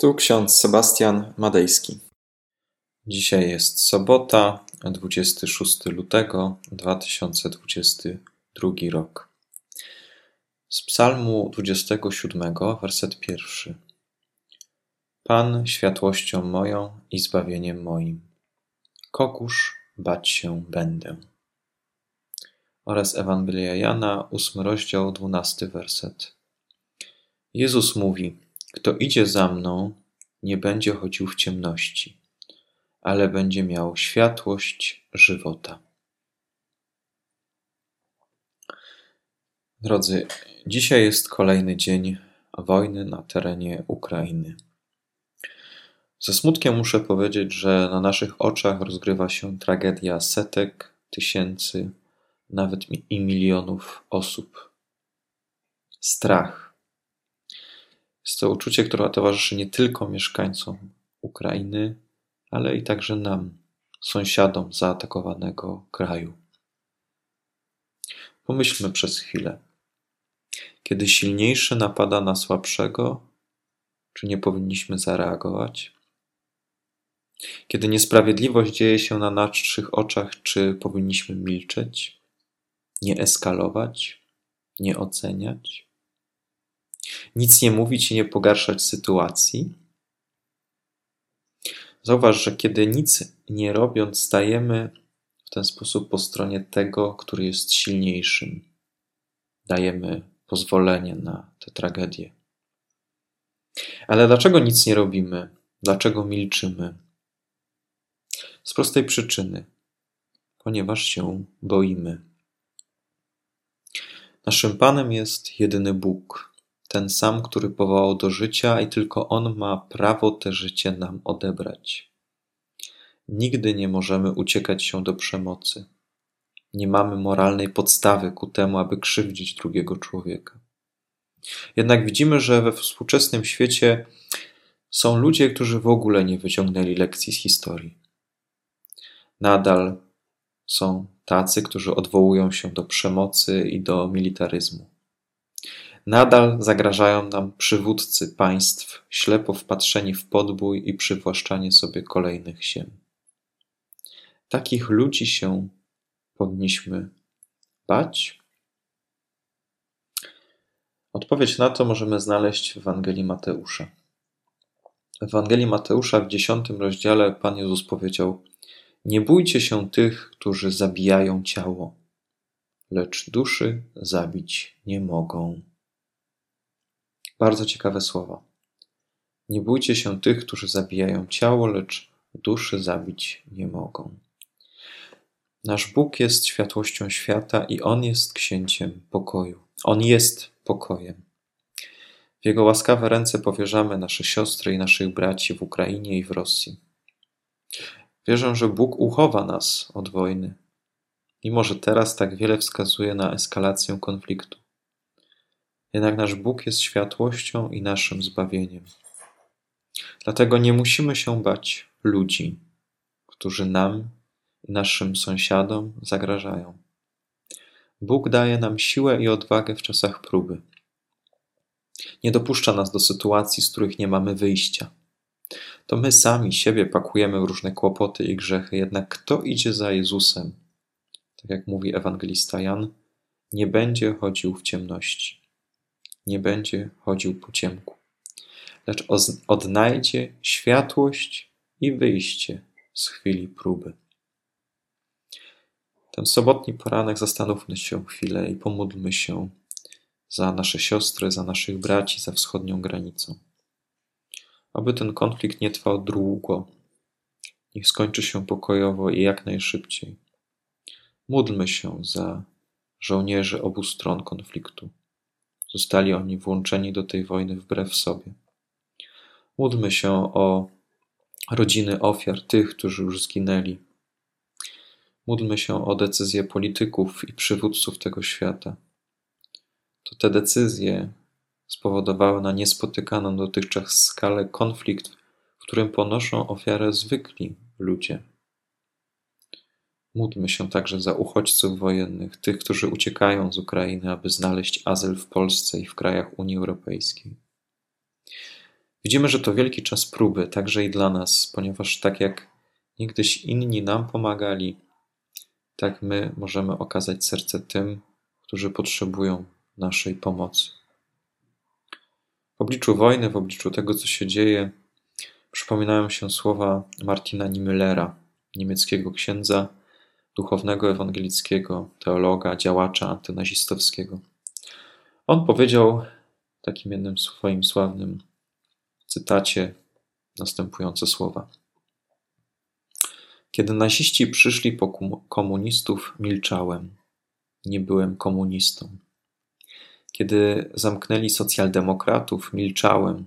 Tu ksiądz Sebastian Madejski. Dzisiaj jest sobota, 26 lutego 2022 rok. Z Psalmu 27, werset pierwszy. Pan światłością moją i zbawieniem moim. Koguż bać się będę. Oraz Ewangelia Jana, 8 rozdział, 12 werset. Jezus mówi: Kto idzie za mną, nie będzie chodził w ciemności, ale będzie miał światłość żywota. Drodzy, dzisiaj jest kolejny dzień wojny na terenie Ukrainy. Ze smutkiem muszę powiedzieć, że na naszych oczach rozgrywa się tragedia setek, tysięcy, nawet i milionów osób. Strach, jest to uczucie, które towarzyszy nie tylko mieszkańcom Ukrainy, ale i także nam, sąsiadom zaatakowanego kraju. Pomyślmy przez chwilę. Kiedy silniejszy napada na słabszego, czy nie powinniśmy zareagować? Kiedy niesprawiedliwość dzieje się na naszych oczach, czy powinniśmy milczeć, nie eskalować, nie oceniać? Nic nie mówić i nie pogarszać sytuacji. Zauważ, że kiedy nic nie robiąc, stajemy w ten sposób po stronie tego, który jest silniejszym. Dajemy pozwolenie na tę tragedię. Ale dlaczego nic nie robimy? Dlaczego milczymy? Z prostej przyczyny, ponieważ się boimy. Naszym Panem jest jedyny Bóg, ten sam, który powołał do życia i tylko On ma prawo te życie nam odebrać. Nigdy nie możemy uciekać się do przemocy. Nie mamy moralnej podstawy ku temu, aby krzywdzić drugiego człowieka. Jednak widzimy, że we współczesnym świecie są ludzie, którzy w ogóle nie wyciągnęli lekcji z historii. Nadal są tacy, którzy odwołują się do przemocy i do militaryzmu. Nadal zagrażają nam przywódcy państw, ślepo wpatrzeni w podbój i przywłaszczanie sobie kolejnych ziem. Takich ludzi się powinniśmy bać? Odpowiedź na to możemy znaleźć w Ewangelii Mateusza. W Ewangelii Mateusza w dziesiątym rozdziale Pan Jezus powiedział: Nie bójcie się tych, którzy zabijają ciało, lecz duszy zabić nie mogą. Bardzo ciekawe słowa. Nie bójcie się tych, którzy zabijają ciało, lecz duszy zabić nie mogą. Nasz Bóg jest światłością świata i On jest księciem pokoju. On jest pokojem. W Jego łaskawe ręce powierzamy nasze siostry i naszych braci w Ukrainie i w Rosji. Wierzę, że Bóg uchowa nas od wojny, mimo że teraz tak wiele wskazuje na eskalację konfliktu. Jednak nasz Bóg jest światłością i naszym zbawieniem. Dlatego nie musimy się bać ludzi, którzy nam i naszym sąsiadom zagrażają. Bóg daje nam siłę i odwagę w czasach próby. Nie dopuszcza nas do sytuacji, z których nie mamy wyjścia. To my sami siebie pakujemy w różne kłopoty i grzechy, jednak kto idzie za Jezusem, tak jak mówi ewangelista Jan, nie będzie chodził w ciemności nie będzie chodził po ciemku, lecz odnajdzie światłość i wyjście z chwili próby. Ten sobotni poranek zastanówmy się chwilę i pomódlmy się za nasze siostry, za naszych braci za wschodnią granicą. Aby ten konflikt nie trwał długo, niech skończy się pokojowo i jak najszybciej. Módlmy się za żołnierzy obu stron konfliktu. Zostali oni włączeni do tej wojny wbrew sobie. Módlmy się o rodziny ofiar, tych, którzy już zginęli. Módlmy się o decyzje polityków i przywódców tego świata. To te decyzje spowodowały na niespotykaną dotychczas skalę konflikt, w którym ponoszą ofiarę zwykli ludzie. Módlmy się także za uchodźców wojennych, tych, którzy uciekają z Ukrainy, aby znaleźć azyl w Polsce i w krajach Unii Europejskiej. Widzimy, że to wielki czas próby, także i dla nas, ponieważ tak jak niegdyś inni nam pomagali, tak my możemy okazać serce tym, którzy potrzebują naszej pomocy. W obliczu wojny, w obliczu tego, co się dzieje, przypominają się słowa Martina Niemüllera, niemieckiego księdza, duchownego ewangelickiego, teologa, działacza antynazistowskiego. On powiedział w takim jednym swoim sławnym cytacie następujące słowa. Kiedy naziści przyszli po komunistów, milczałem. Nie byłem komunistą. Kiedy zamknęli socjaldemokratów, milczałem.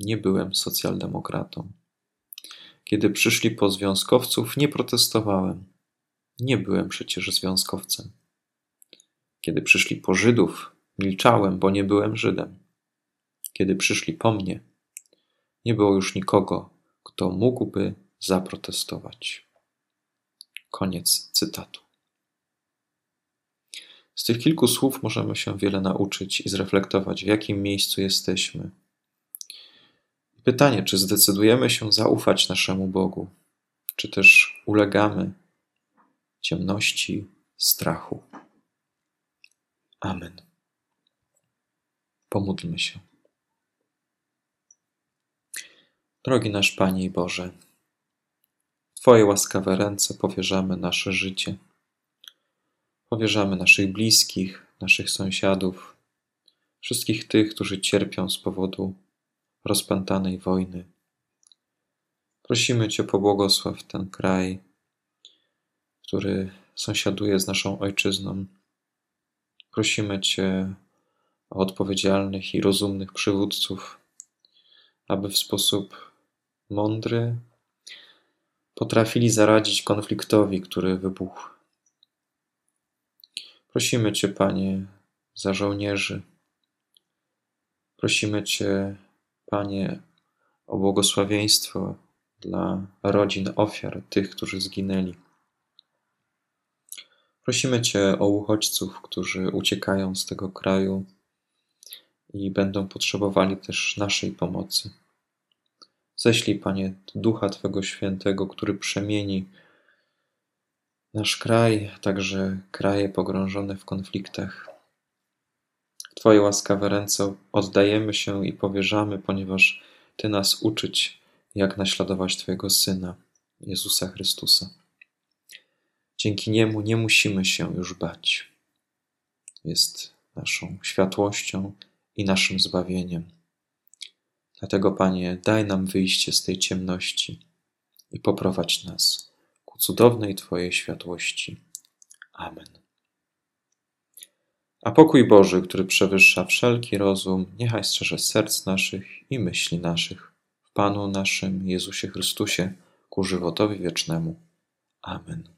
Nie byłem socjaldemokratą. Kiedy przyszli po związkowców, nie protestowałem. Nie byłem przecież związkowcem. Kiedy przyszli po Żydów, milczałem, bo nie byłem Żydem. Kiedy przyszli po mnie, nie było już nikogo, kto mógłby zaprotestować. Koniec cytatu. Z tych kilku słów możemy się wiele nauczyć i zreflektować, w jakim miejscu jesteśmy. Pytanie, czy zdecydujemy się zaufać naszemu Bogu, czy też ulegamy ciemności, strachu. Amen. Pomódlmy się. Drogi nasz Panie i Boże, w Twoje łaskawe ręce powierzamy nasze życie. Powierzamy naszych bliskich, naszych sąsiadów, wszystkich tych, którzy cierpią z powodu rozpętanej wojny. Prosimy Cię, pobłogosław ten kraj, który sąsiaduje z naszą ojczyzną. Prosimy Cię o odpowiedzialnych i rozumnych przywódców, aby w sposób mądry potrafili zaradzić konfliktowi, który wybuchł. Prosimy Cię, Panie, za żołnierzy. Prosimy Cię, Panie, o błogosławieństwo dla rodzin ofiar, tych, którzy zginęli. Prosimy Cię o uchodźców, którzy uciekają z tego kraju i będą potrzebowali też naszej pomocy. Ześlij, Panie, Ducha Twego Świętego, który przemieni nasz kraj, także kraje pogrążone w konfliktach. W Twoje łaskawe ręce oddajemy się i powierzamy, ponieważ Ty nas uczyć, jak naśladować Twojego Syna, Jezusa Chrystusa. Dzięki Niemu nie musimy się już bać. Jest naszą światłością i naszym zbawieniem. Dlatego, Panie, daj nam wyjście z tej ciemności i poprowadź nas ku cudownej Twojej światłości. Amen. A pokój Boży, który przewyższa wszelki rozum, niechaj strzeże serc naszych i myśli naszych w Panu naszym Jezusie Chrystusie ku żywotowi wiecznemu. Amen.